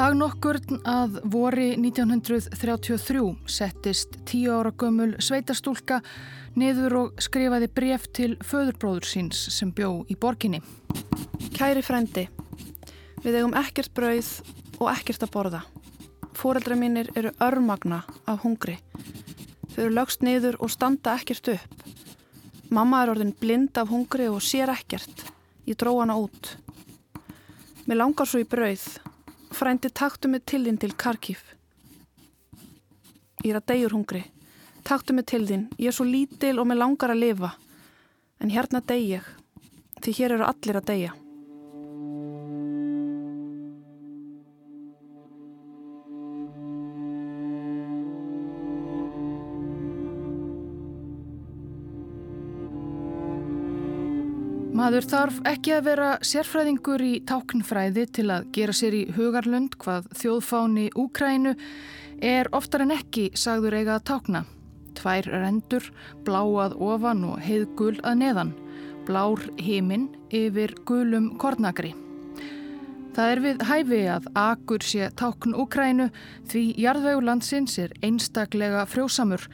Dag nokkurn að vori 1933 settist tíu ára gömul sveitastúlka niður og skrifaði bref til föðurbróður síns sem bjó í borginni. Kæri frendi, við eigum ekkert brauð og ekkert að borða. Fóreldra mínir eru örmagna af hungri. Þau eru lögst niður og standa ekkert upp. Mamma er orðin blind af hungri og sér ekkert. Ég dró hana út. Mér langar svo í brauð Frændi taktu mig til þín til Karkív. Ég er að degjur hungri. Taktu mig til þín. Ég er svo lítil og mig langar að lifa. En hérna deg ég. Því hér eru allir að degja. Maður þarf ekki að vera sérfræðingur í táknfræði til að gera sér í hugarlund hvað þjóðfáni Úkrænu er oftar en ekki sagður eiga að tákna. Tvær rendur, bláað ofan og heiðgul að neðan, blár heiminn yfir gulum kornagri. Það er við hæfi að akur sé tákn Úkrænu því jarðvegulandsins er einstaklega frjósamur,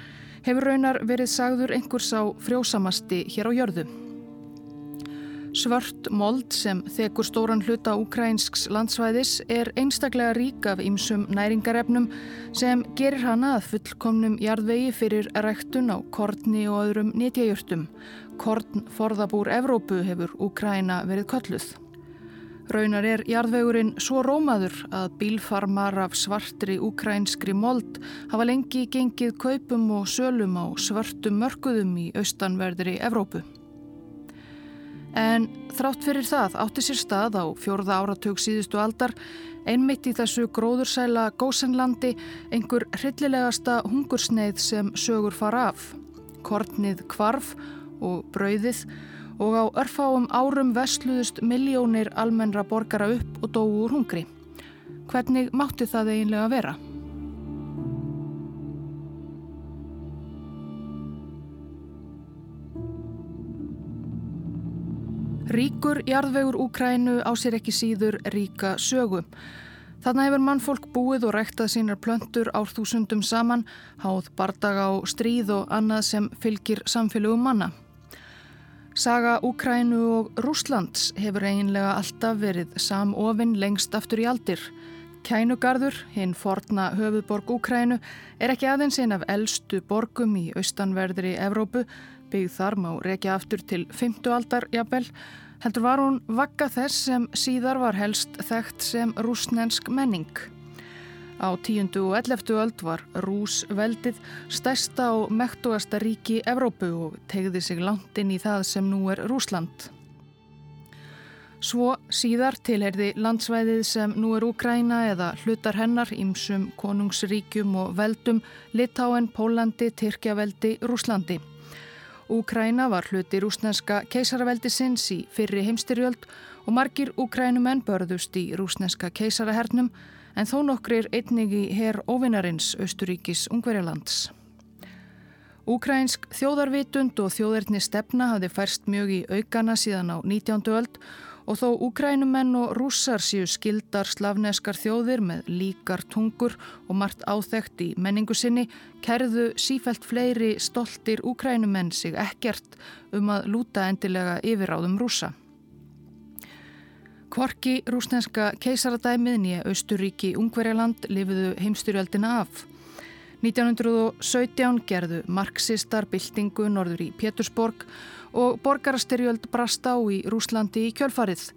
hefur raunar verið sagður einhvers á frjósamasti hér á jörðu. Svört mold sem þekur stóran hluta ukrainsks landsvæðis er einstaklega rík af ýmsum næringarefnum sem gerir hana að fullkomnum jarðvegi fyrir ræktun á kortni og öðrum netjajurtum. Kortn forðabúr Evrópu hefur Ukraina verið kolluð. Raunar er jarðvegurinn svo rómaður að bílfarmar af svartri ukrainskri mold hafa lengi gengið kaupum og sölum á svörtum mörguðum í austanverðri Evrópu. En þrátt fyrir það átti sér stað á fjórða áratug síðustu aldar einmitt í þessu gróðursæla gósenlandi einhver hryllilegasta hungursneið sem sögur fara af. Kortnið kvarf og brauðið og á örfáum árum vesluðust miljónir almennra borgara upp og dói úr hungri. Hvernig mátti það eiginlega vera? Ríkur jarðvegur Úkrænu á sér ekki síður ríka sögu. Þannig hefur mannfólk búið og ræktað sínar plöntur árþúsundum saman, háð bardaga á stríð og annað sem fylgir samfélögum manna. Saga Úkrænu og Rúslands hefur eiginlega alltaf verið samofinn lengst aftur í aldir. Kænugarður, hinn forna höfuðborg Úkrænu, er ekki aðeins einn af eldstu borgum í austanverðri Evrópu, byggð þar má rekja aftur til 50 aldar jafnvel, heldur var hún vakka þess sem síðar var helst þekkt sem rúsnensk menning. Á tíundu og elleftu öld var Rús veldið stærsta og mektugasta ríki Evrópu og tegði sig langt inn í það sem nú er Rúsland. Svo síðar tilherði landsvæðið sem nú er Úkræna eða hlutar hennar ímsum konungsríkjum og veldum Litáen, Pólandi, Tyrkjaveldi, Rúslandi. Úkræna var hluti rúsneska keisaraveldisins í fyrri heimstyrjöld og margir úkrænumenn börðust í rúsneska keisarahernum en þó nokkrir einnig í herr óvinarins Östuríkis Ungverjalands. Úkrænsk þjóðarvitund og þjóðarni stefna hafði færst mjög í aukana síðan á 19. öld Og þó úkrænumenn og rússar séu skildar slavneskar þjóðir með líkar tungur og margt áþekkt í menningu sinni, kerðu sífælt fleiri stoltir úkrænumenn sig ekkert um að lúta endilega yfiráðum rússa. Kvorki rúsneska keisaradæmiðn í Austuríki Ungverjaland lifiðu heimstyrjaldina af. 1917 gerðu marxistar byltingu norður í Pétursborg og borgarastyrjöld brast á í Rúslandi í kjölfarið.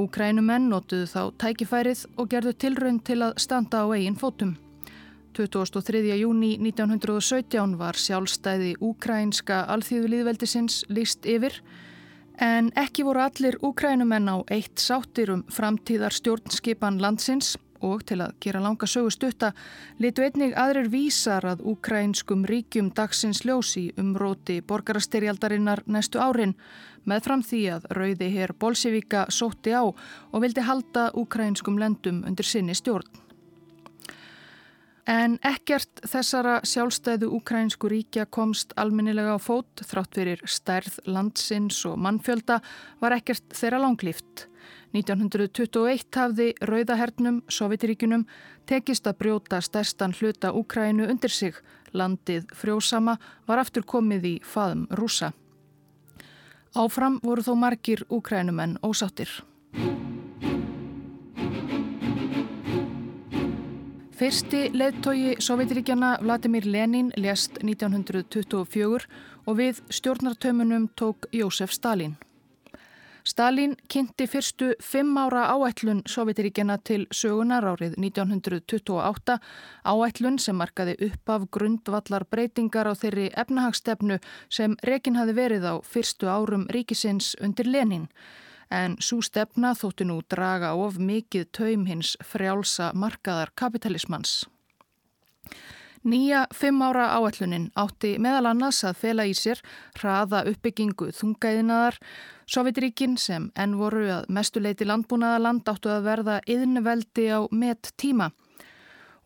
Úkrænumenn notuðu þá tækifærið og gerðu tilraun til að standa á eigin fótum. 23. júni 1917 var sjálfstæði úkrænska alþýðulíðveldisins líst yfir en ekki voru allir úkrænumenn á eitt sáttir um framtíðar stjórnskipan landsins og til að gera langa sögustutta litu einnig aðrir vísar að úkrænskum ríkjum dagsins ljósi umróti borgarastyrjaldarinnar næstu árin með fram því að rauði hér Bolsevika sótti á og vildi halda úkrænskum lendum undir sinni stjórn. En ekkert þessara sjálfstæðu úkrænsku ríkja komst alminnilega á fót þrátt fyrir stærð landsins og mannfjölda var ekkert þeirra langlýft. 1921 hafði Rauðahernum, Sovjetiríkunum, tekist að brjóta stærstan hluta Úkrænu undir sig. Landið frjósama var aftur komið í faðum rúsa. Áfram voru þó margir Úkrænumenn ósáttir. Fyrsti leðtogi Sovjetiríkjana Vladimir Lenin lést 1924 og við stjórnartömunum tók Jósef Stalin. Stalin kynnti fyrstu fimm ára áætlun Sovjetiríkjana til sögunar árið 1928, áætlun sem markaði upp af grundvallar breytingar á þeirri efnahagstefnu sem rekin hafi verið á fyrstu árum ríkisins undir Lenin en svo stefna þóttu nú draga of mikið taum hins frjálsa markaðar kapitalismans. Nýja fimm ára áallunin átti meðal annars að fela í sér hraða uppbyggingu þungæðinaðar, Sovjetríkin sem enn voru að mestuleiti landbúnaðaland áttu að verða yðnveldi á met tíma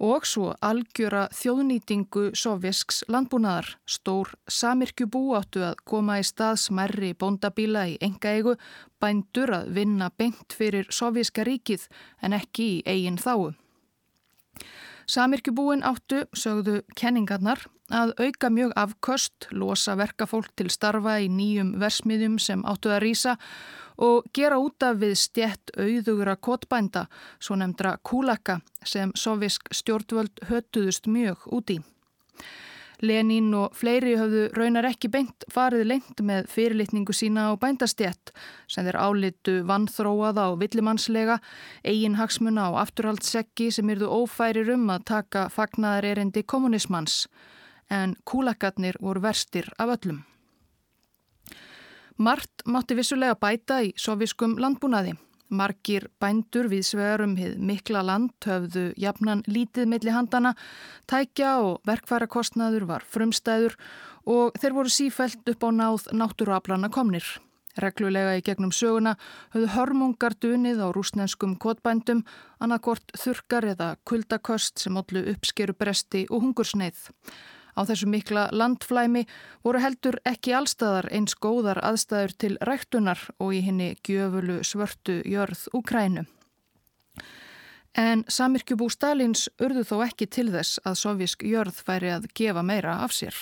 og svo algjöra þjóðnýtingu sovjesks landbúnaðar. Stór samirkjubú áttu að koma í stað smerri bóndabíla í enga eigu, bændur að vinna beint fyrir sovjeska ríkið en ekki í eigin þáu. Samirkjubúin áttu, sögðu kenningarnar, að auka mjög afköst, losa verkafólk til starfa í nýjum versmiðjum sem áttu að rýsa og gera út af við stjett auðugra kotbænda, svo nefndra kúlaka sem sovisk stjórnvöld hötuðust mjög úti. Lenín og fleiri höfðu raunar ekki beint farið lengt með fyrirlitningu sína á bændastjett sem þeir álitu vannþróaða og villimannslega, eigin hagsmuna og afturhaldsekki sem yrðu ófærir um að taka fagnaðar erindi kommunismans en kúlakarnir voru verstir af öllum. Mart mátti vissulega bæta í soviskum landbúnaði. Margir bændur við svegarum hið mikla land höfðu jafnan lítið milli handana, tækja og verkfærakostnaður var frumstæður og þeir voru sífælt upp á náð náttúruaflana komnir. Reglulega í gegnum söguna höfðu hörmungar dunið á rúsnenskum kotbændum, annarkort þurkar eða kuldakost sem allu uppskeru bresti og hungursneið. Á þessu mikla landflæmi voru heldur ekki allstaðar eins góðar aðstæður til ræktunar og í henni gjöfulu svörtu jörð Úkrænu. En samirkjubú Stalins urðu þó ekki til þess að sovjísk jörð færi að gefa meira af sér.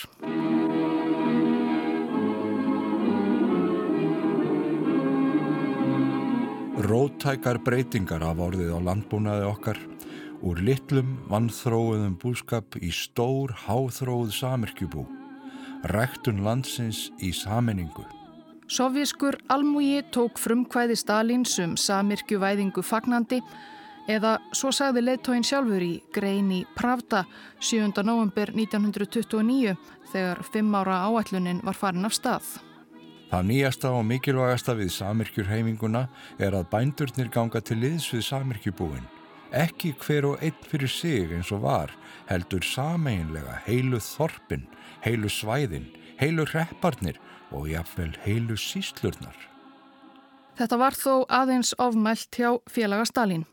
Rótækar breytingar af orðið á landbúnaði okkar úr litlum vannþróðum búskap í stór háþróð samirkjubú, ræktun landsins í saminningu. Sovjískur almúi tók frumkvæði Stalins um samirkjuvæðingu fagnandi eða svo sagði leittóin sjálfur í greini Pravda 7. november 1929 þegar fimm ára áætlunin var farin af stað. Það nýjasta og mikilvægasta við samirkjurheiminguna er að bændurnir ganga til liðs við samirkjubúin ekki hver og einn fyrir sig eins og var, heldur sameinlega heilu þorpin, heilu svæðin, heilu repparnir og jáfnvel heilu síslurnar. Þetta var þó aðeins ofmælt hjá félaga Stalin.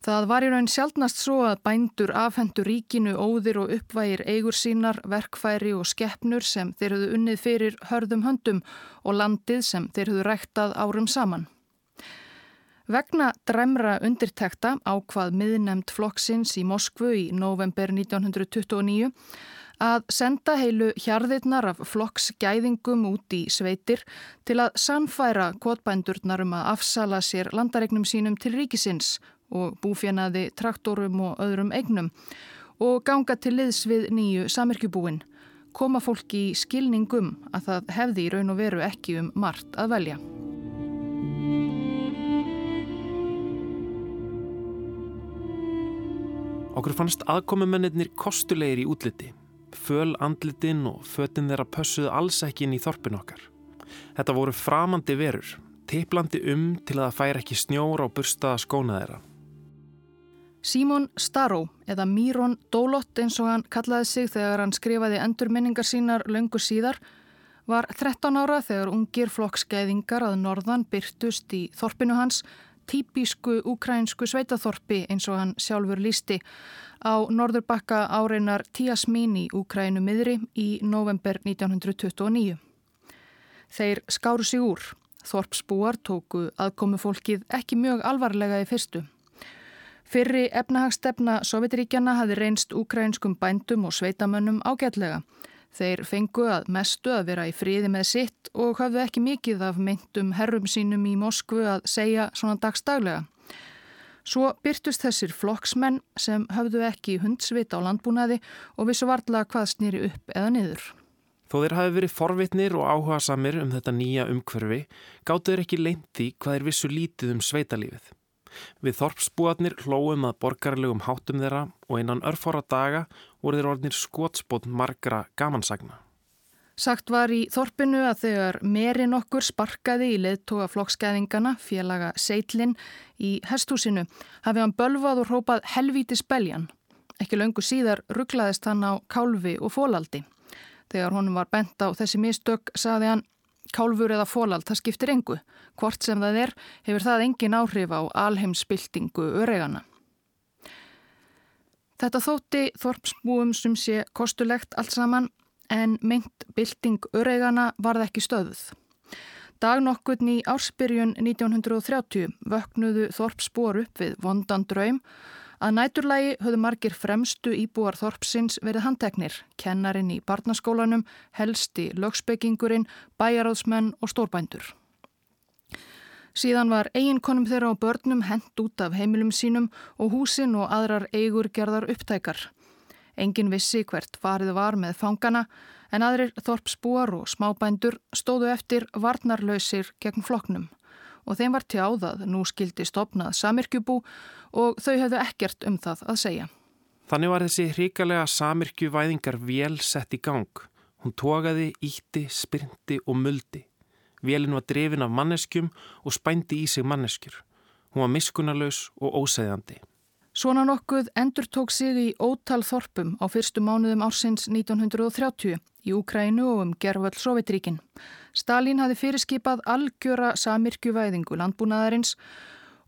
Það var í raun sjálfnast svo að bændur afhendur ríkinu óðir og uppvægir eigur sínar, verkfæri og skeppnur sem þeir höfðu unnið fyrir hörðum höndum og landið sem þeir höfðu ræktað árum saman. Vegna dremra undirtekta ákvað miðnemd flokksins í Moskvu í november 1929 að senda heilu hjarðirnar af flokksgæðingum út í sveitir til að samfæra kvotbændurnar um að afsala sér landaregnum sínum til ríkisins og búfjanaði traktorum og öðrum egnum og ganga til liðs við nýju samirkjubúin, koma fólki í skilningum að það hefði í raun og veru ekki um margt að velja. Okkur fannst aðkomumennir kostulegir í útliti. Föl andlitin og fötin þeirra pössuðu alls ekki inn í þorpin okkar. Þetta voru framandi verur, teiplandi um til að það fær ekki snjór á burstaða skóna þeirra. Símón Staró, eða Míron Dólott eins og hann kallaði sig þegar hann skrifaði endurminningar sínar löngu síðar, var 13 ára þegar ungir flokksgæðingar að norðan byrtust í þorpinu hans típísku ukrænsku sveitaþorpi eins og hann sjálfur lísti á norðurbakka áreinar Tíasmín í Ukrænu miðri í november 1929. Þeir skáru sig úr. Þorpsbúar tóku aðkomu fólkið ekki mjög alvarlega í fyrstu. Fyrri efnahagsstefna Sovjetríkjana hafi reynst ukrainskum bændum og sveitamönnum ágætlega. Þeir fengu að mestu að vera í fríði með sitt og hafðu ekki mikið af myndum herrum sínum í Moskvu að segja svona dagstaglega. Svo byrtust þessir flokksmenn sem hafðu ekki hundsvit á landbúnaði og vissu varðla hvað snýri upp eða niður. Þó þeir hafi verið forvitnir og áhuga samir um þetta nýja umhverfi, gáttu þeir ekki leint því hvað þeir vissu lítið um sveitalífið. Við þorpsbúarnir hlóum að borgarlegum hátum þeirra og einan örfára daga voru þeir orðnir skotspót margra gamansagna. Sagt var í þorpinu að þegar merin okkur sparkaði í leðtoga flokkskæðingana, félaga Seitlin, í hestúsinu, hafi hann bölvað og hrópað helvíti speljan. Ekki löngu síðar rugglaðist hann á kálfi og fólaldi. Þegar honum var bent á þessi mistök saði hann Kálfur eða fólald, það skiptir engu. Hvort sem það er, hefur það engin áhrif á alheimsbyltingu öregana. Þetta þótti þorpsbúum sem sé kostulegt allt saman en meint bylting öregana varð ekki stöðuð. Dag nokkurn í ársbyrjun 1930 vöknuðu þorpsbúar upp við vondan draum Að næturlægi höfðu margir fremstu íbúar Þorpsins verið handteknir, kennarin í barnaskólanum, helsti lögspekingurinn, bæjaráðsmenn og stórbændur. Síðan var eiginkonum þeirra á börnum hent út af heimilum sínum og húsin og aðrar eigur gerðar upptækar. Engin vissi hvert farið var með fangana en aðrir þorpsbúar og smábændur stóðu eftir varnarlausir gegn floknum og þeim var tjáðað nú skildi stopnað samirkjubú og þau hefðu ekkert um það að segja. Þannig var þessi hríkalega samirkjuvæðingar vel sett í gang. Hún tókaði, ítti, spyrndi og muldi. Vélinn var drefin af manneskjum og spændi í sig manneskjur. Hún var miskunarlaus og ósæðandi. Svona nokkuð endur tók sig í ótal þorpum á fyrstu mánuðum ársins 1930 í Úkrænu og um gerföld Sovjetríkin. Stalin hafi fyrirskipað algjöra samirkjuvæðingu landbúnaðarins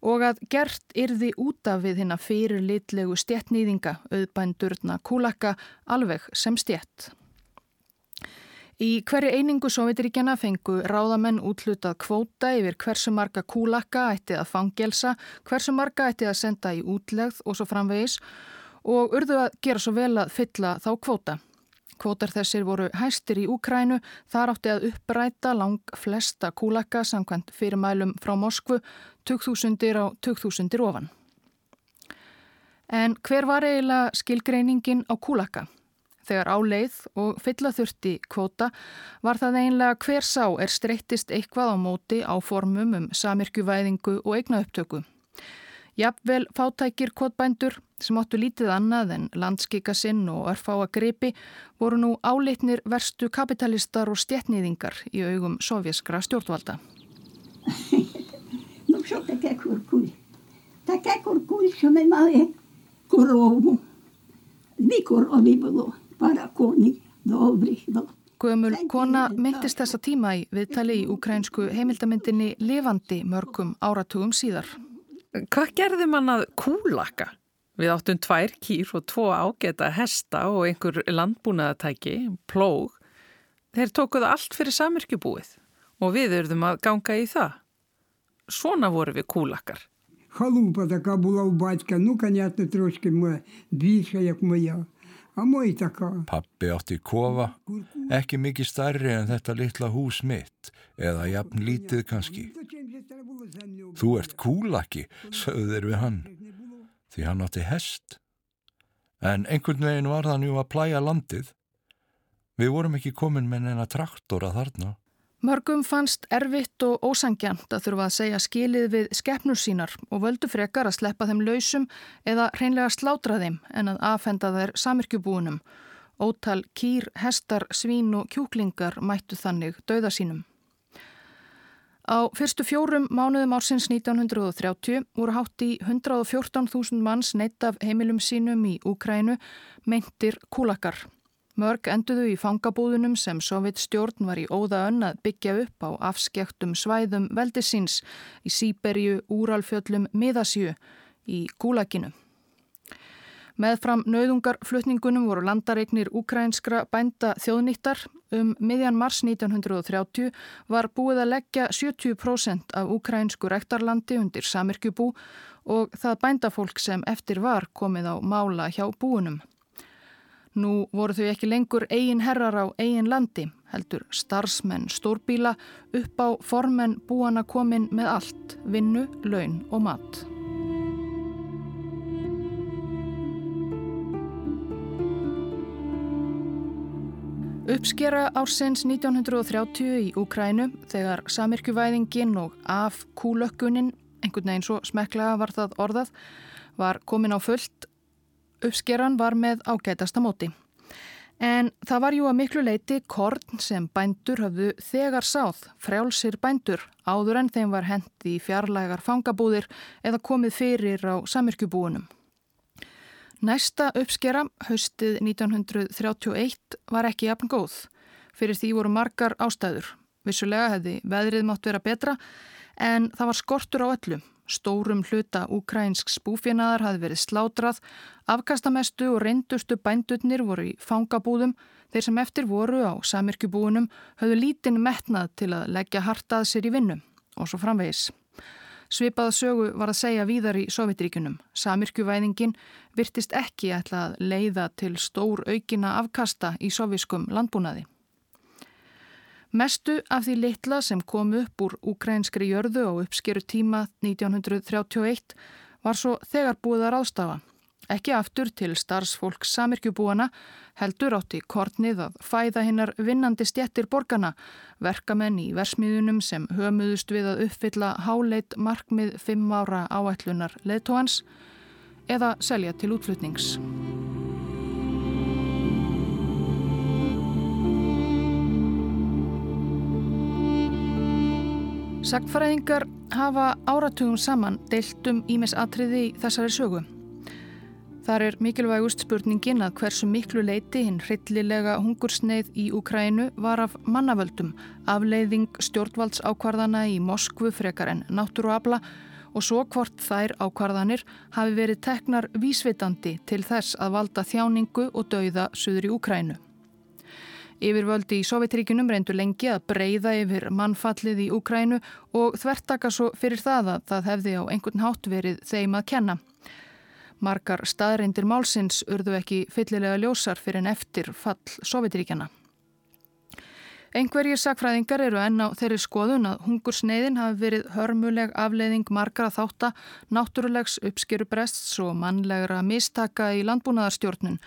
og að gert yrði útaf við hinn að fyrir litlegu stjettnýðinga auðbændurna kúlakka alveg sem stjett. Í hverju einingu Sovjetiríkjana fengu ráðamenn útlutað kvóta yfir hversu marga kúlakka ætti að fangelsa, hversu marga ætti að senda í útlegð og svo framvegis og urðu að gera svo vel að fylla þá kvóta. Kvótar þessir voru hæstir í Úkrænu, þar átti að uppræta lang flesta kúlakka samkvæmt fyrirmælum frá Moskvu, 2000 á 2000 ofan. En hver var eiginlega skilgreiningin á kúlakka? Þegar áleið og fylla þurfti kvóta var það einlega hver sá er streyttist eitthvað á móti á formum um samirkjuvæðingu og eignaupptöku. Jafnvel fátækir kvotbændur sem áttu lítið annað en landskika sinn og örfáa gripi voru nú álitnir verstu kapitalistar og stjetniðingar í augum sovjaskra stjórnvalda. Nú svo takke kurkull. Takke kurkull sem er maður korovu. Vi korovi bolo, bara koni dobri, dobri. Guðmul Kona myndist þessa tíma í viðtali í ukrainsku heimildamindinni levandi mörgum áratugum síðar. Hvað gerði mannað kúlaka? Við áttum tvær kýr og tvo ágeta hesta og einhver landbúnaðatæki, plóg. Þeir tókuðu allt fyrir samirkjubúið og við urðum að ganga í það. Svona voru við kúlakar. Halúpa taka búla á bætka, nú kannjættu tróski mjög, bísa ég mjög. Pappi átti kofa, ekki mikið starri en þetta litla hús mitt, eða jafn lítið kannski. Þú ert kúlaki, sögður við hann, því hann átti hest. En einhvern veginn var það njú að plæja landið. Við vorum ekki komin með neina traktora þarna. Mörgum fannst erfitt og ósangjant að þurfa að segja skilið við skeppnur sínar og völdu frekar að sleppa þeim lausum eða hreinlega slátra þeim en að afhenda þær samirkjubúinum. Ótal kýr, hestar, svín og kjúklingar mættu þannig dauða sínum. Á fyrstu fjórum mánuðum ársins 1930 voru hátt í 114.000 manns neitt af heimilum sínum í Úkrænu meintir kúlakar. Mörg enduðu í fangabúðunum sem Sovjet stjórn var í óða önn að byggja upp á afskektum svæðum veldisins í Sýberju, Úralfjöllum, Miðasju í Gúlakinu. Meðfram nauðungarflutningunum voru landareiknir ukrainskra bænda þjóðnýttar. Um miðjan mars 1930 var búið að leggja 70% af ukrainsku rektarlandi undir samirkjubú og það bændafólk sem eftir var komið á mála hjá búunum. Nú voru þau ekki lengur eigin herrar á eigin landi, heldur starfsmenn stórbíla upp á formen búana komin með allt, vinnu, laun og mat. Uppskera ársins 1930 í Úkrænu þegar samirkjuvæðingin og af kúlökkunin, einhvern veginn svo smeklega var það orðað, var komin á fullt. Uppskeran var með ágætasta móti. En það var jú að miklu leiti korn sem bændur hafðu þegar sáð, frjálsir bændur, áður en þeim var hendi í fjarlægar fangabúðir eða komið fyrir á samirkjubúunum. Næsta uppskera, haustið 1931, var ekki jafn góð. Fyrir því voru margar ástæður. Vissulega hefði veðrið mátt vera betra en það var skortur á öllu. Stórum hluta ukrainsk spúfjanaðar hafði verið slátrað, afkastamestu og reyndustu bændurnir voru í fangabúðum, þeir sem eftir voru á samirkjubúunum höfðu lítinn metnað til að leggja hartað sér í vinnu og svo framvegis. Svipaða sögu var að segja víðar í Sovjetríkunum. Samirkjuvæðingin virtist ekki ætla að leiða til stór aukina afkasta í soviskum landbúnaði. Mestu af því litla sem kom upp úr ukrainskri jörðu á uppskeru tíma 1931 var svo þegar búið að ráðstafa. Ekki aftur til starfsfólk samirkjubúana heldur átti kortnið að fæða hinnar vinnandi stjettir borgarna, verkamenn í versmiðunum sem hömuðust við að uppfylla háleit markmið fimm ára áætlunar leðtóhans eða selja til útflutnings. Sagtfræðingar hafa áratugum saman deilt um ímisatriði í þessari sögu. Þar er mikilvægust spurningin að hversu miklu leiti hinn hryllilega hungursneið í Ukrænu var af mannavöldum, afleiðing stjórnvaldsákvarðana í Moskvu frekar en náttúruabla og svo hvort þær ákvarðanir hafi verið teknar vísvitandi til þess að valda þjáningu og dauða suður í Ukrænu. Yfirvöldi í Sovjetríkunum reyndu lengi að breyða yfir mannfallið í Ukrænu og þvertaka svo fyrir það að það hefði á einhvern hátt verið þeim að kenna. Margar staðreindir málsins urðu ekki fyllilega ljósar fyrir en eftir fall Sovjetríkjana. Engverjir sakfræðingar eru enn á þeirri skoðun að hungursneiðin hafi verið hörmuleg afleiðing margra þátt að náttúrulegs uppskerubrests og mannlegra mistaka í landbúnaðarstjórnun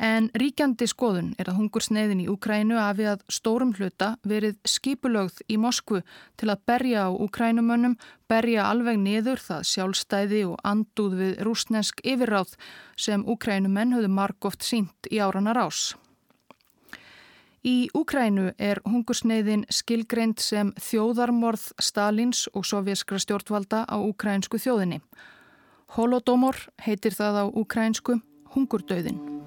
En ríkjandi skoðun er að hungursneiðin í Úkrænu hafi að stórum hluta verið skipulögð í Moskvu til að berja á Úkrænumönnum, berja alveg niður það sjálfstæði og anduð við rúsnesk yfirráð sem Úkrænumenn höfðu margóft sínt í áranar ás. Í Úkrænu er hungursneiðin skilgreind sem þjóðarmorð Stalins og sovjaskra stjórnvalda á úkrænsku þjóðinni. Holodomor heitir það á úkrænsku hungurdauðin.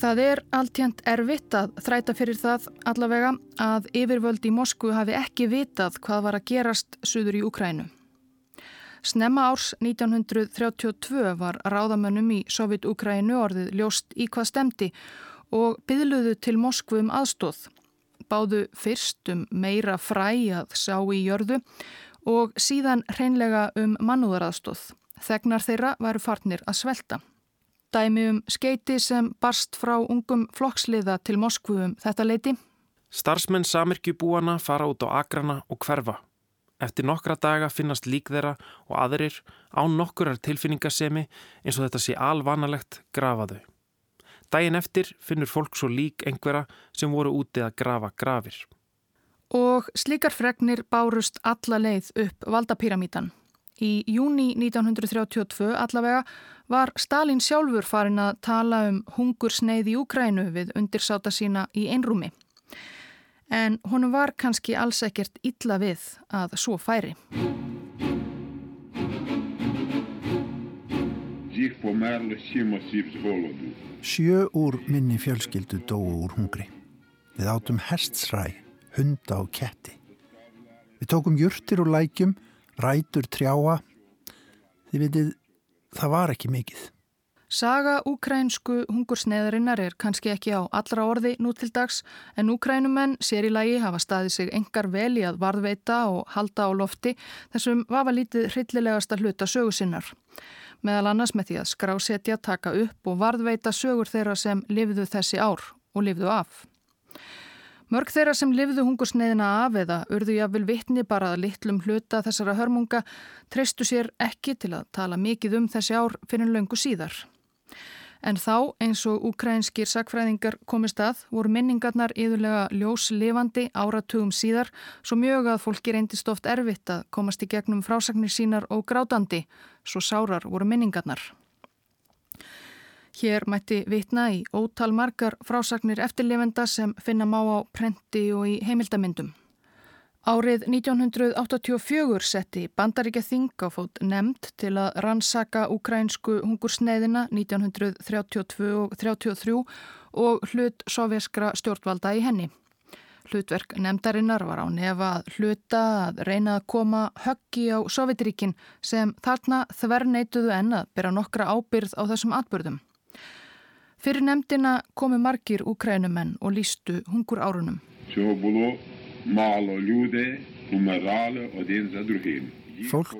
Það er alltjent erfitt að þræta fyrir það allavega að yfirvöld í Moskvu hafi ekki vitað hvað var að gerast suður í Ukrænu. Snemma árs 1932 var ráðamönnum í Sovjet-Ukrænu orðið ljóst í hvað stemdi og byðluðu til Moskvu um aðstóð. Báðu fyrst um meira fræ að sá í jörðu og síðan hreinlega um mannúðaraðstóð. Þegnar þeirra varu farnir að svelta. Dæmi um skeiti sem barst frá ungum flokksliða til Moskvu um þetta leiti. Starsmenn samirkjubúana fara út á agrana og hverfa. Eftir nokkra daga finnast lík þeirra og aðrir á nokkurar tilfinningasemi eins og þetta sé alvanalegt grafaðu. Dægin eftir finnur fólk svo lík einhverja sem voru úti að grafa grafir. Og slíkar fregnir bárust alla leið upp valdapíramítan. Í júni 1932 allavega var Stalin sjálfur farin að tala um hungursneið í Úkrænu við undirsáta sína í einrúmi. En honum var kannski alls ekkert illa við að svo færi. Sjö úr minni fjölskyldu dóu úr hungri. Við átum hestsræ, hunda og ketti. Við tókum júrtir og lækjum rætur trjáa, Þið vitið, það var ekki mikið. Saga úkrænsku hungursneðarinnar er kannski ekki á allra orði nú til dags en úkrænumenn sér í lagi hafa staðið sig engar vel í að varðveita og halda á lofti þessum vafa lítið hryllilegasta hluta sögusinnar. Meðal annars með því að skrásetja, taka upp og varðveita sögur þeirra sem lifðu þessi ár og lifðu af. Mörg þeirra sem lifðu hungursneðina af eða urðu jáfnvel vittni bara að litlum hluta þessara hörmunga treystu sér ekki til að tala mikið um þessi ár fyrir löngu síðar. En þá, eins og ukrainskir sakfræðingar komist að, voru minningarnar yðurlega ljóslifandi áratugum síðar, svo mjög að fólki reyndist oft erfitt að komast í gegnum frásagnir sínar og grátandi, svo sárar voru minningarnar. Hér mætti vitna í ótal margar frásagnir eftirlifenda sem finna má á prenti og í heimildamindum. Árið 1984 setti Bandaríkja Þing á fót nefnd til að rannsaka ukrænsku hungursneiðina 1932 og 33 og hlut sovjaskra stjórnvalda í henni. Hlutverk nefndarinnar var á nefa að hluta að reyna að koma höggi á Sovjetríkin sem þarna þver neituðu en að byrja nokkra ábyrð á þessum atbyrðum. Fyrir nefndina komu margir ukrænumenn og lístu hungur árunum. Fólk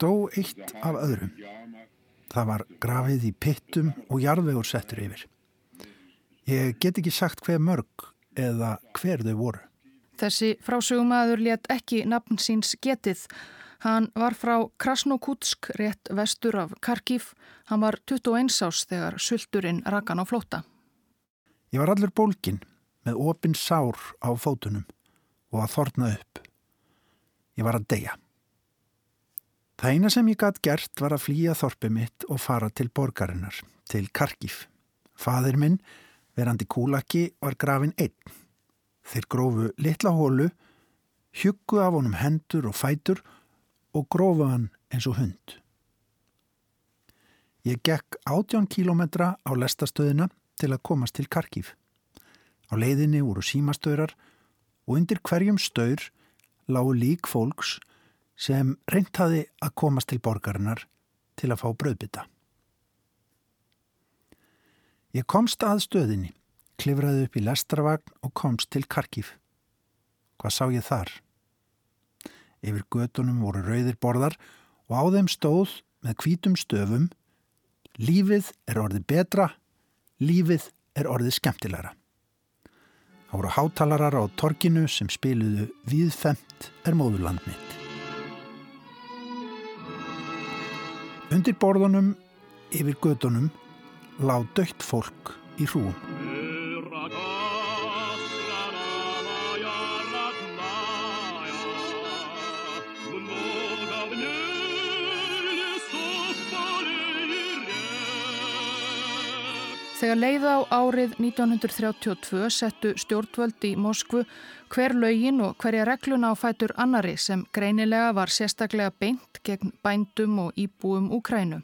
dó eitt af öðrum. Það var grafið í pittum og jarðvegur settur yfir. Ég get ekki sagt hver mörg eða hver þau voru. Þessi frásögumæður let ekki nafn síns getið Hann var frá Krasnokutsk, rétt vestur af Karkív. Hann var 21 ás þegar sulturinn rakan á flóta. Ég var allur bólkin með opin sár á fótunum og að þorna upp. Ég var að deyja. Það eina sem ég gætt gert var að flýja þorpi mitt og fara til borgarinnar, til Karkív. Fadir minn, verandi kúlaki, var grafin einn. Þeir grófu litla hólu, hjuggu af honum hendur og fætur og grófu hann eins og hund. Ég gekk 18 kílometra á lestastöðina til að komast til Karkív. Á leiðinni voru símastöðrar og undir hverjum staur lágu lík fólks sem reyntaði að komast til borgarinnar til að fá bröðbytta. Ég komst að stöðinni, klifraði upp í lestravagn og komst til Karkív. Hvað sá ég þar? Yfir gödunum voru rauðir borðar og á þeim stóð með hvítum stöfum Lífið er orðið betra, lífið er orðið skemmtilegra. Það voru hátalarar á torkinu sem spiluðu Viðfemt er móðurland mitt. Undir borðunum, yfir gödunum, lág dögt fólk í hrúum. Þegar leið á árið 1932 settu stjórnvöld í Moskvu hver lögin og hverja regluna á fætur annari sem greinilega var sérstaklega beint gegn bændum og íbúum Úkrænu.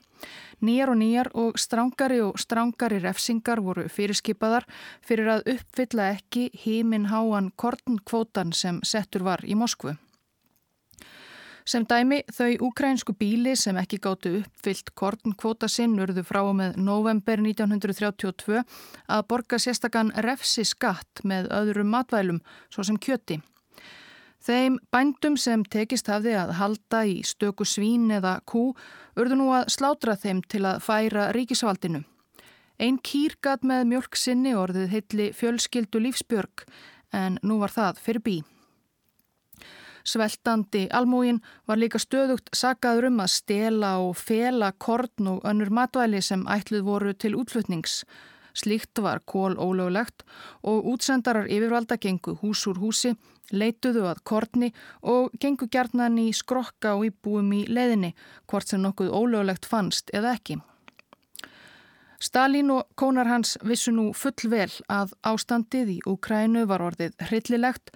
Nýjar og nýjar og strángari og strángari refsingar voru fyrirskipaðar fyrir að uppfylla ekki hímin háan kornkvótan sem settur var í Moskvu. Sem dæmi þau ukrænsku bíli sem ekki gáttu uppfyllt kornkvóta sinn urðu frá með november 1932 að borga sérstakann refsi skatt með öðrum matvælum, svo sem kjöti. Þeim bændum sem tekist hafði að halda í stöku svín eða kú urðu nú að slátra þeim til að færa ríkisvaldinu. Einn kýrgat með mjölk sinni orðið heitli fjölskyldu lífsbjörg en nú var það fyrir bí. Sveltandi almúin var líka stöðugt sagaður um að stela og fela korn og önnur matvæli sem ætluð voru til útflutnings. Slíkt var kól ólöglegt og útsendarar yfirvalda gengu hús úr húsi, leituðu að korni og gengu gjarnan í skrokka og íbúum í leðinni, hvort sem nokkuð ólöglegt fannst eða ekki. Stalin og kónar hans vissu nú fullvel að ástandið í Ukrænu var orðið hryllilegt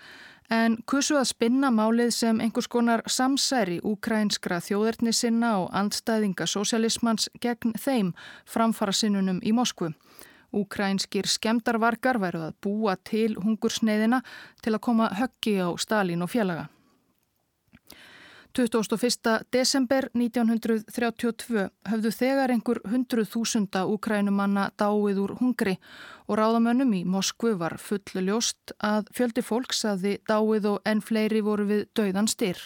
en kusu að spinna málið sem einhvers konar samsæri úkrænskra þjóðerni sinna og andstæðinga sósialismans gegn þeim framfara sinnunum í Moskvu. Úkrænskir skemdarvarkar væru að búa til hungursneiðina til að koma höggi á Stalin og félaga. 21. desember 1932 höfðu þegar einhver hundruð þúsunda úkrænumanna dáið úr hungri og ráðamönnum í Moskvu var fullu ljóst að fjöldi fólks að þið dáið og enn fleiri voru við dauðan styr.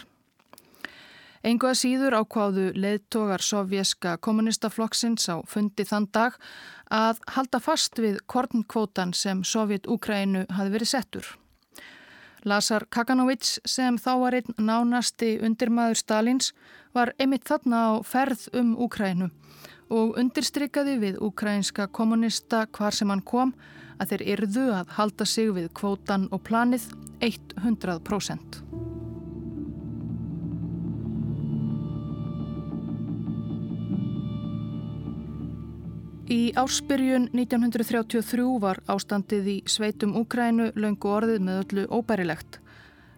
Engu að síður ákváðu leðtogar sovjeska kommunistaflokksins á fundi þann dag að halda fast við kornkvótan sem Sovjet-Úkrænu hafi verið settur. Lazar Kakanovits sem þá var einn nánasti undirmaður Stalins var einmitt þarna á ferð um Úkrænu og undirstrykkaði við úkrænska kommunista hvar sem hann kom að þeir yrðu að halda sig við kvótan og planið 100%. Í ársbyrjun 1933 var ástandið í sveitum Úkrænu löngu orðið með öllu óbærilegt.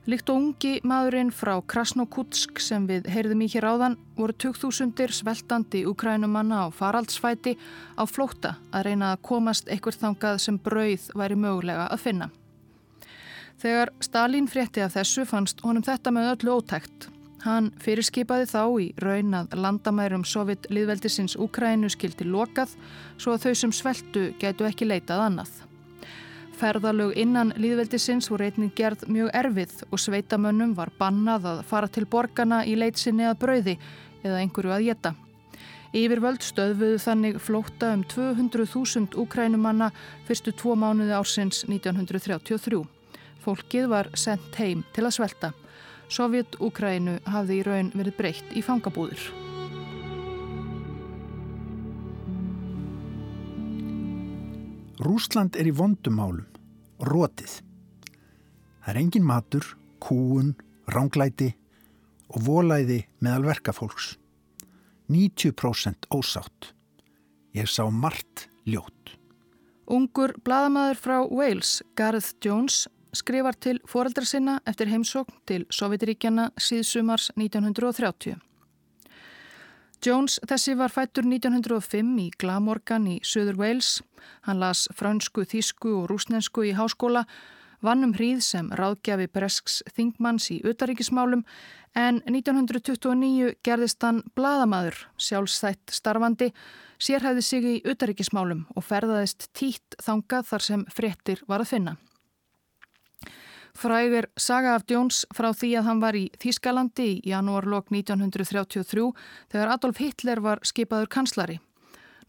Líkt og ungi maðurinn frá Krasnokutsk sem við heyrðum í hér áðan voru 2000 sveltandi Úkrænumanna á faraldsfæti á flótta að reyna að komast einhver þangað sem brauð væri mögulega að finna. Þegar Stalin frétti af þessu fannst honum þetta með öllu ótækt. Hann fyrirskipaði þá í raun að landamærum Sovjet-liðveldisins Úkrænu skildi lokað svo að þau sem sveltu gætu ekki leitað annað. Ferðalög innan liðveldisins voru einnig gerð mjög erfið og sveitamönnum var bannað að fara til borgarna í leitsinni að brauði eða einhverju að geta. Yfirvöld stöðfuðu þannig flóta um 200.000 úkrænumanna fyrstu tvo mánuði ársins 1933. Fólkið var sendt heim til að svelta. Sovjet-Úkrænu hafði í raun verið breytt í fangabúður. Rúsland er í vondumálum, rótið. Það er engin matur, kúun, ránglæti og volæði meðal verkafólks. 90% ósátt. Ég sá margt ljót. Ungur bladamæður frá Wales, Gareth Jones, skrifar til foreldra sinna eftir heimsókn til Sovjetiríkjana síðsumars 1930. Jones þessi var fættur 1905 í Glamorgan í Söður Wales. Hann las fransku, þísku og rúsnensku í háskóla, vannum hríð sem ráðgjafi Bresks Þingmanns í utaríkismálum en 1929 gerðist hann bladamadur, sjálfstætt starfandi, sérhæði sig í utaríkismálum og ferðaðist títt þangað þar sem fréttir var að finna. Fræg er saga af Jones frá því að hann var í Þýskalandi í janúarlokk 1933 þegar Adolf Hitler var skipaður kanslari.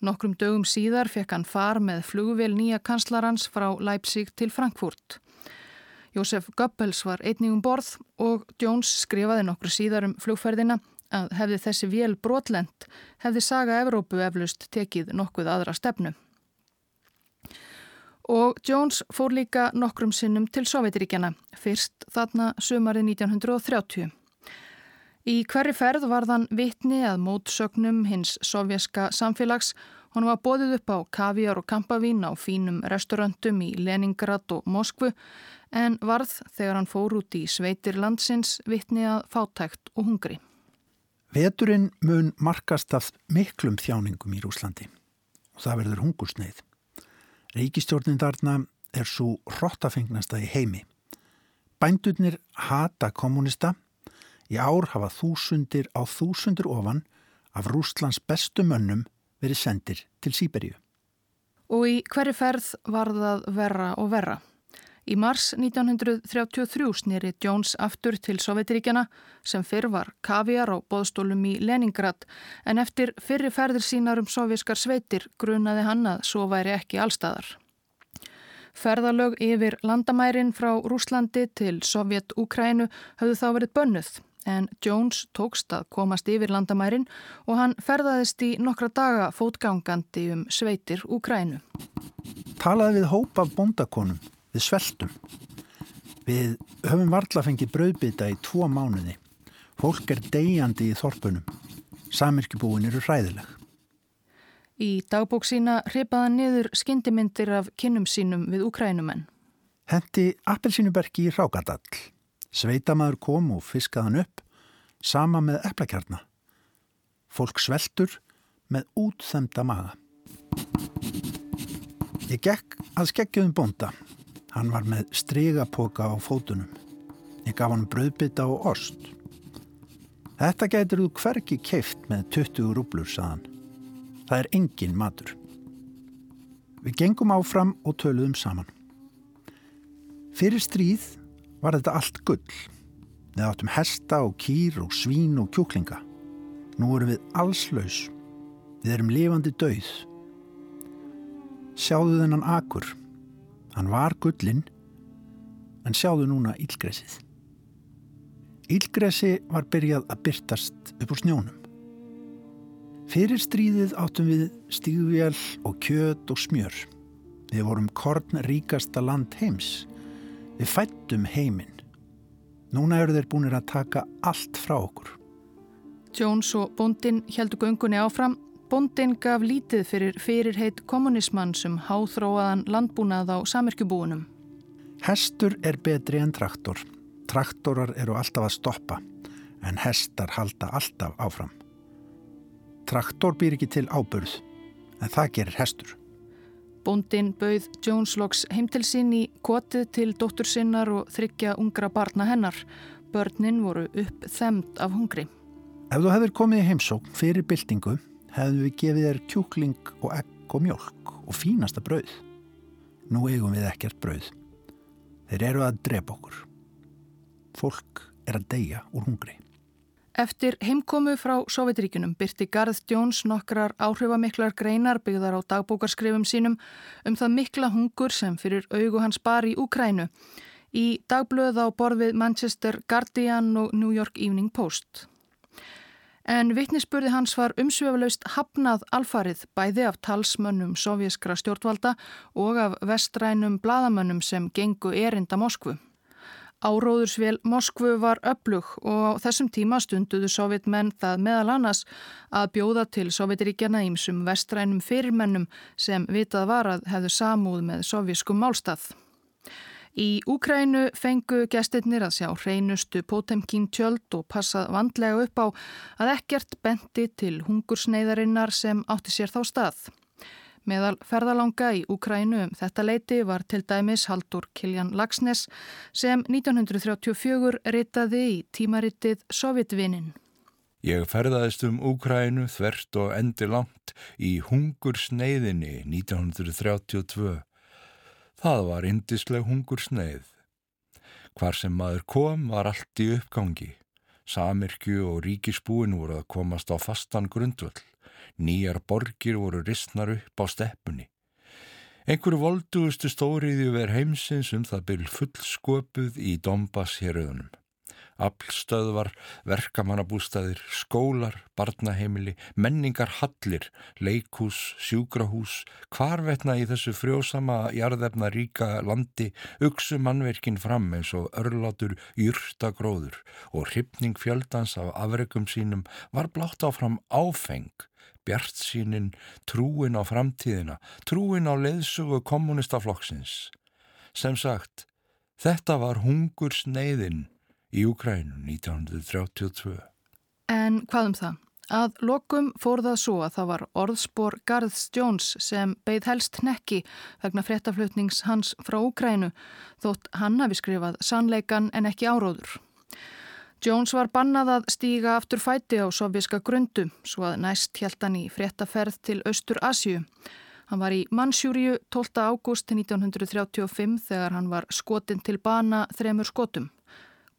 Nokkrum dögum síðar fekk hann far með flugvél nýja kanslarans frá Leipzig til Frankfurt. Jósef Goebbels var einningum borð og Jones skrifaði nokkru síðar um flugferðina að hefði þessi vél brotlend hefði saga Evrópu eflust tekið nokkuð aðra stefnu og Jones fór líka nokkrum sinnum til Sovjetiríkjana, fyrst þarna sömarið 1930. Í hverri ferð var þann vitni að mótsögnum hins sovjaska samfélags Hún var bóðið upp á kaviar og kampavín á fínum restaurantum í Leningrad og Moskvu en varð þegar hann fór út í sveitir landsins vitni að fátækt og hungri. Veturinn mun markast af miklum þjáningum í Rúslandi og það verður hungursneið. Ríkistjórnin þarna er svo hrottafengnasta í heimi. Bændurnir hata kommunista. Í ár hafa þúsundir á þúsundir ofan af Rúslands bestu mönnum verið sendir til Sýberíu. Og í hverju ferð var það verra og verra. Í mars 1933 snýri Jones aftur til Sovjetiríkjana sem fyrr var kaviar á boðstólum í Leningrad en eftir fyrri ferðir sínar um sovjískar sveitir grunaði hann að svo væri ekki allstæðar. Ferðalög yfir landamærin frá Rúslandi til Sovjet-Úkrænu höfðu þá verið bönnuð en Jones tókst að komast yfir landamærin og hann ferðaðist í nokkra daga fótgangandi um sveitir Úkrænu. Talaði við hóp af bondakonum við sveltum. Við höfum varla fengið brauðbytta í tvo mánuði. Fólk er degjandi í þorpunum. Samirkjubúin eru hræðileg. Í dagbók sína hripaða niður skyndimyndir af kinnum sínum við Ukrænumenn. Hendi appelsínubergi í Rákadall. Sveitamaður kom og fiskaðan upp, sama með eplakjarna. Fólk sveltur með útþemda maga. Ég gekk að skeggjöðum bonda Hann var með strygapoka á fótunum. Ég gaf hann bröðbytta og ost. Þetta gætir þú hverki keift með 20 rúblur, saðan. Það er engin matur. Við gengum áfram og töluðum saman. Fyrir stríð var þetta allt gull. Við áttum hesta og kýr og svín og kjúklinga. Nú erum við allslaus. Við erum lifandi dauð. Sjáðu þennan akur. Hann var gullinn, en sjáðu núna ílgresið. Ílgresi var byrjað að byrtast upp úr snjónum. Fyrir stríðið áttum við stígvél og kjöt og smjör. Við vorum korn ríkasta land heims. Við fættum heiminn. Núna eru þeir búinir að taka allt frá okkur. Jones og bondin heldur göngunni áfram. Bondin gaf lítið fyrir fyrirheit kommunismann sem háþróaðan landbúnað á samirkjubúunum. Hestur er betri en traktor. Traktorar eru alltaf að stoppa, en hestar halda alltaf áfram. Traktor býr ekki til ábörð, en það gerir hestur. Bondin bauð Jones Locks heim til sín í kotið til dóttur sinnar og þryggja ungra barna hennar. Börnin voru upp þemd af hungri. Ef þú hefur komið í heimsókn fyrir byltingu, hefðu við gefið þér kjúkling og egg og mjölk og fínasta brauð. Nú eigum við ekkert brauð. Þeir eru að drepa okkur. Fólk er að deyja úr hungri. Eftir heimkomu frá Sovjetríkunum byrti Garð Jones nokkrar áhrifamiklar greinar byggðar á dagbókarskrifum sínum um það mikla hungur sem fyrir augu hans bar í Úkrænu í dagblöð á borfið Manchester Guardian og New York Evening Post. En vittnisspurði hans var umsveflaust hafnað alfarið bæði af talsmönnum sovjaskra stjórnvalda og af vestrænum bladamönnum sem gengu erinda Moskvu. Áróðursvél Moskvu var öflug og á þessum tíma stunduðu sovjetmenn það meðal annars að bjóða til sovjetiríkjana ímsum vestrænum fyrirmennum sem vitað var að hefðu samúð með sovjískum málstað. Í Úkrænu fengu gestirnir að sjá hreinustu Potemkin tjöld og passað vandlega upp á að ekkert benti til hungursneiðarinnar sem átti sér þá stað. Meðal ferðalanga í Úkrænu um þetta leiti var til dæmis Haldur Kiljan Lagsnes sem 1934 ritaði í tímaritið Sovjetvinin. Ég ferðaðist um Úkrænu þvert og endi langt í hungursneiðinni 1932. Það var indisleg hungursneið. Hvar sem maður kom var allt í uppgangi. Samirkju og ríkisbúin voru að komast á fastan grundvöld. Nýjar borgir voru ristnar upp á steppunni. Einhverju voldugustu stóriði ver heimsins um það byrj fullsköpuð í Dombas héröðunum. Applstöðvar, verkamannabústaðir, skólar, barnaheimili, menningar hallir, leikús, sjúkrahús, hvarvetna í þessu frjósama jarðefna ríka landi uksu mannverkin fram eins og örlátur júrtagróður og hrypning fjöldans af afregum sínum var blátt áfram áfeng bjart sínin, trúin á framtíðina, trúin á leiðsugu kommunistaflokksins. Sem sagt, þetta var hungursneiðin í Ukrænu 1932. En hvað um það? Að lokum fór það svo að það var orðspor Garðs Jones sem beigð helst nekki vegna fréttaflutnings hans frá Ukrænu þótt hann hafi skrifað sannleikan en ekki áróður. Jones var bannað að stíga aftur fæti á sovjíska grundu svo að næst hjælt hann í fréttaferð til Östur Asju. Hann var í Mansjúriu 12. ágúst 1935 þegar hann var skotin til bana þremur skotum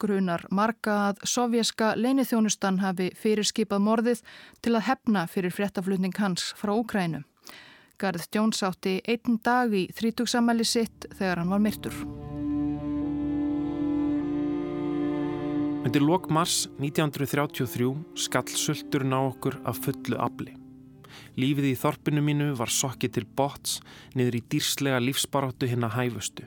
grunar marga að sovjerska leinithjónustan hafi fyrirskipað morðið til að hefna fyrir fréttaflutning hans frá Úkrænu. Garð Jones átti einn dag í þrítugsamæli sitt þegar hann var myrtur. Undir lok mars 1933 skall sulturinn á okkur af fullu afli. Lífið í þorpinu mínu var sokkið til bots niður í dýrslega lífsbaráttu hinn að hæfustu.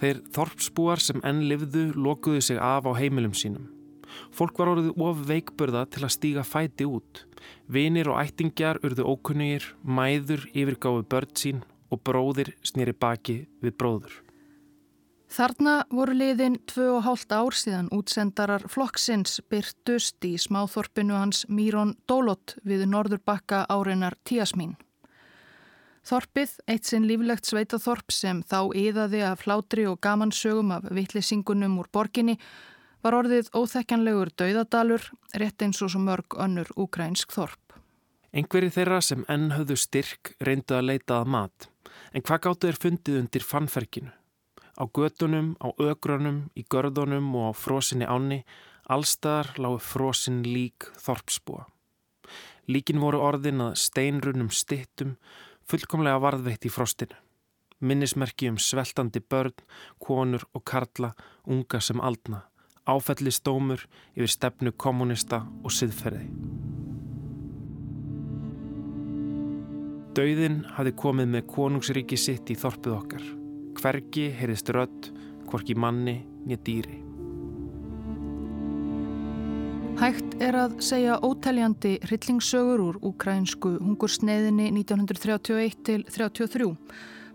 Þeir þorpsbúar sem enn livðu lokuðu sig af á heimilum sínum. Fólk var orðið of veikburða til að stíga fæti út. Vinir og ættingjar urðu ókunnugir, mæður yfirgáðu börn sín og bróðir snýri baki við bróður. Þarna voru liðin tvö og hálft ár síðan útsendarar flokksins byrtust í smáþorpinu hans Míron Dólot við norðurbakka áreinar Tíasmín. Þorpið, eitt sinn líflegt sveitaþorp sem þá yðaði af hlátri og gamansögum af vittlisingunum úr borginni, var orðið óþekjanlegur dauðadalur rétt eins og svo mörg önnur ukrainsk þorp. Engveri þeirra sem enn höfðu styrk reyndu að leita að mat, en hvað gáttu er fundið undir fannferkinu? Á gödunum, á ögrunum, í görðunum og á frosinni áni, allstaðar lágu frosin lík þorpsbúa. Líkin voru orðin að steinrunum stittum, fullkomlega varðveitt í frostinu. Minnismerki um sveltandi börn, konur og karla, unga sem aldna, áfelli stómur yfir stefnu kommunista og siðferði. Dauðin hafi komið með konungsriki sitt í þorpið okkar. Hvergi heyrðist rödd, hvorki manni nýja dýri. Hægt er að segja óteljandi hryllingssögur úr ukrainsku hungursneiðinni 1931 til 1933.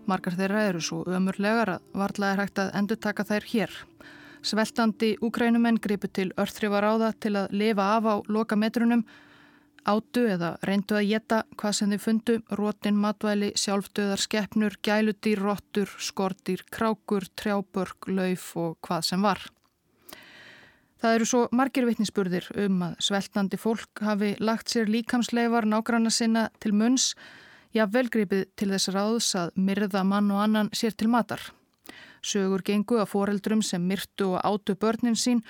Margar þeirra eru svo ömurlegar að varlega er hægt að endur taka þær hér. Sveltandi úkrænumenn gripu til örþrifar á það til að lifa af á loka metrunum, átu eða reyndu að geta hvað sem þið fundu, rótin, matvæli, sjálfdöðar, skeppnur, gæludýr, róttur, skortýr, krákur, trjábörg, lauf og hvað sem var. Það eru svo margir vittnisspurðir um að sveltandi fólk hafi lagt sér líkamsleifar nágranna sinna til munns, já velgripið til þess ráðs að myrða mann og annan sér til matar. Sögur gengu að foreldrum sem myrtu og átu börnin sín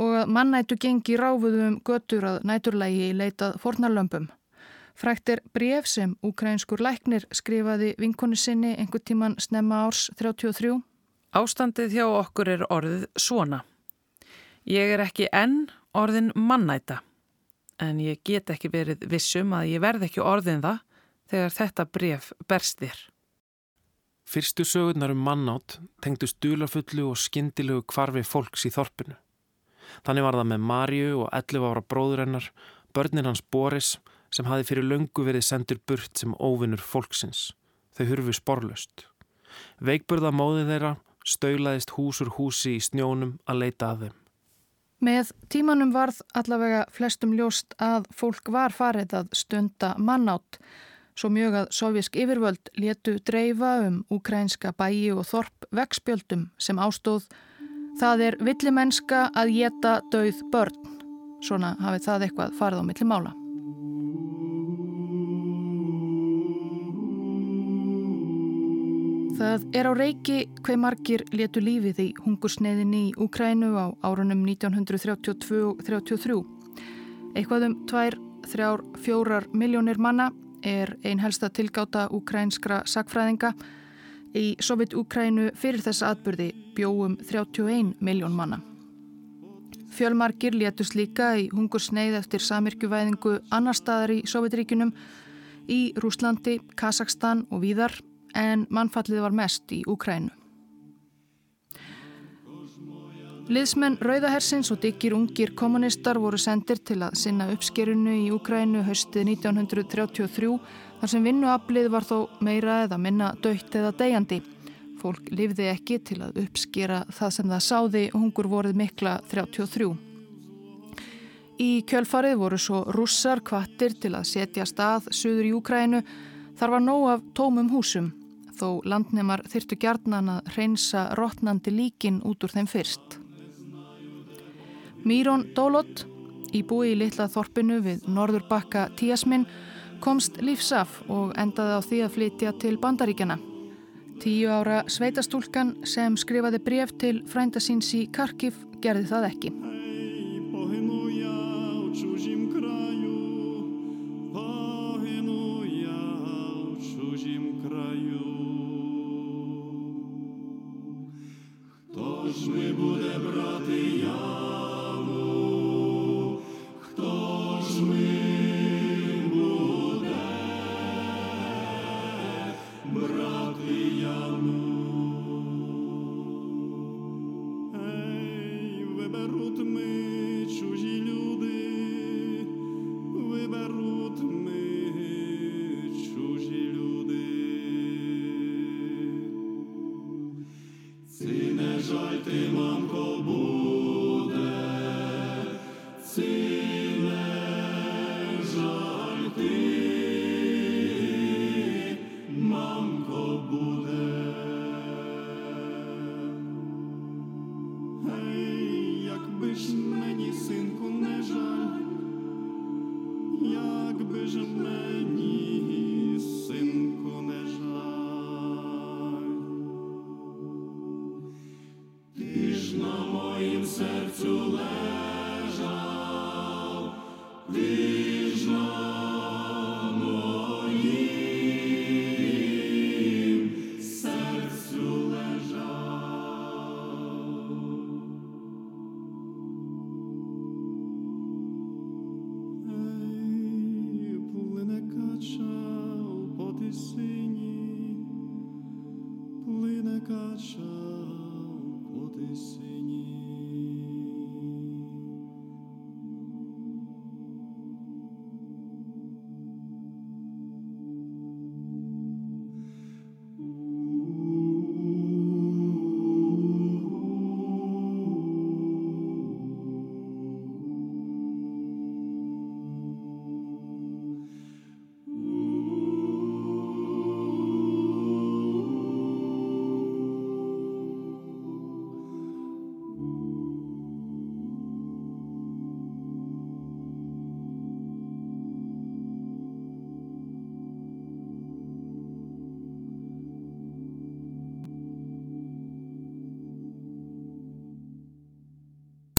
og að mannætu gengi ráfuðum um götur að næturlægi í leitað fornarlömpum. Frækt er bref sem ukrainskur læknir skrifaði vinkonu sinni einhver tíman snemma árs 33. Ástandið hjá okkur er orðið svona. Ég er ekki enn orðin mannæta en ég get ekki verið vissum að ég verð ekki orðin það þegar þetta bref berst þér. Fyrstu sögurnar um mannátt tengdu stúlafullu og skyndilegu kvarfi fólks í þorpinu. Þannig var það með Marju og 11 ára bróður hennar, börnin hans Boris sem hafi fyrir löngu verið sendur burt sem óvinnur fólksins. Þau hurfu sporlust. Veikburða móði þeirra stöylaðist hús úr húsi í snjónum að leita að þeim. Með tímanum varð allavega flestum ljóst að fólk var farið að stunda mannátt, svo mjög að sovjísk yfirvöld létu dreifa um ukrænska bæi og þorp vegspjöldum sem ástóð það er villimenska að geta dauð börn. Svona hafið það eitthvað farið á milli mála. Það er á reiki hver margir letu lífið í hungursneiðinni í Úkrænu á árunum 1932-33. Eitthvað um tvær, þrjár, fjórar miljónir manna er ein helsta tilgáta ukrænskra sakfræðinga. Í Sovjet-Úkrænu fyrir þessa atbyrði bjóum 31 miljón manna. Fjölmargir létust líka í hungursneið eftir samirkjuvæðingu annar staðar í Sovjetríkunum, í Rúslandi, Kazakstan og víðar en mannfallið var mest í Úkrænu. Liðsmenn Rauðahersins og diggir ungir kommunistar voru sendir til að sinna uppskerunu í Úkrænu höstið 1933 þar sem vinnuablið var þó meira eða minna dögt eða degjandi. Fólk lifði ekki til að uppskera það sem það sáði hungur voruð mikla 33. Í kjölfarið voru svo russar kvattir til að setja stað suður í Úkrænu. Þar var nóg af tómum húsum þó landnemar þyrtu gjarnan að reynsa rótnandi líkin út úr þeim fyrst. Mírón Dólott, í búi í litla þorpinu við norður bakka Tíasminn, komst lífsaf og endaði á því að flytja til bandaríkjana. Tíu ára sveitastúlkan sem skrifaði bref til frændasins í Karkif gerði það ekki. na moim sercu leży.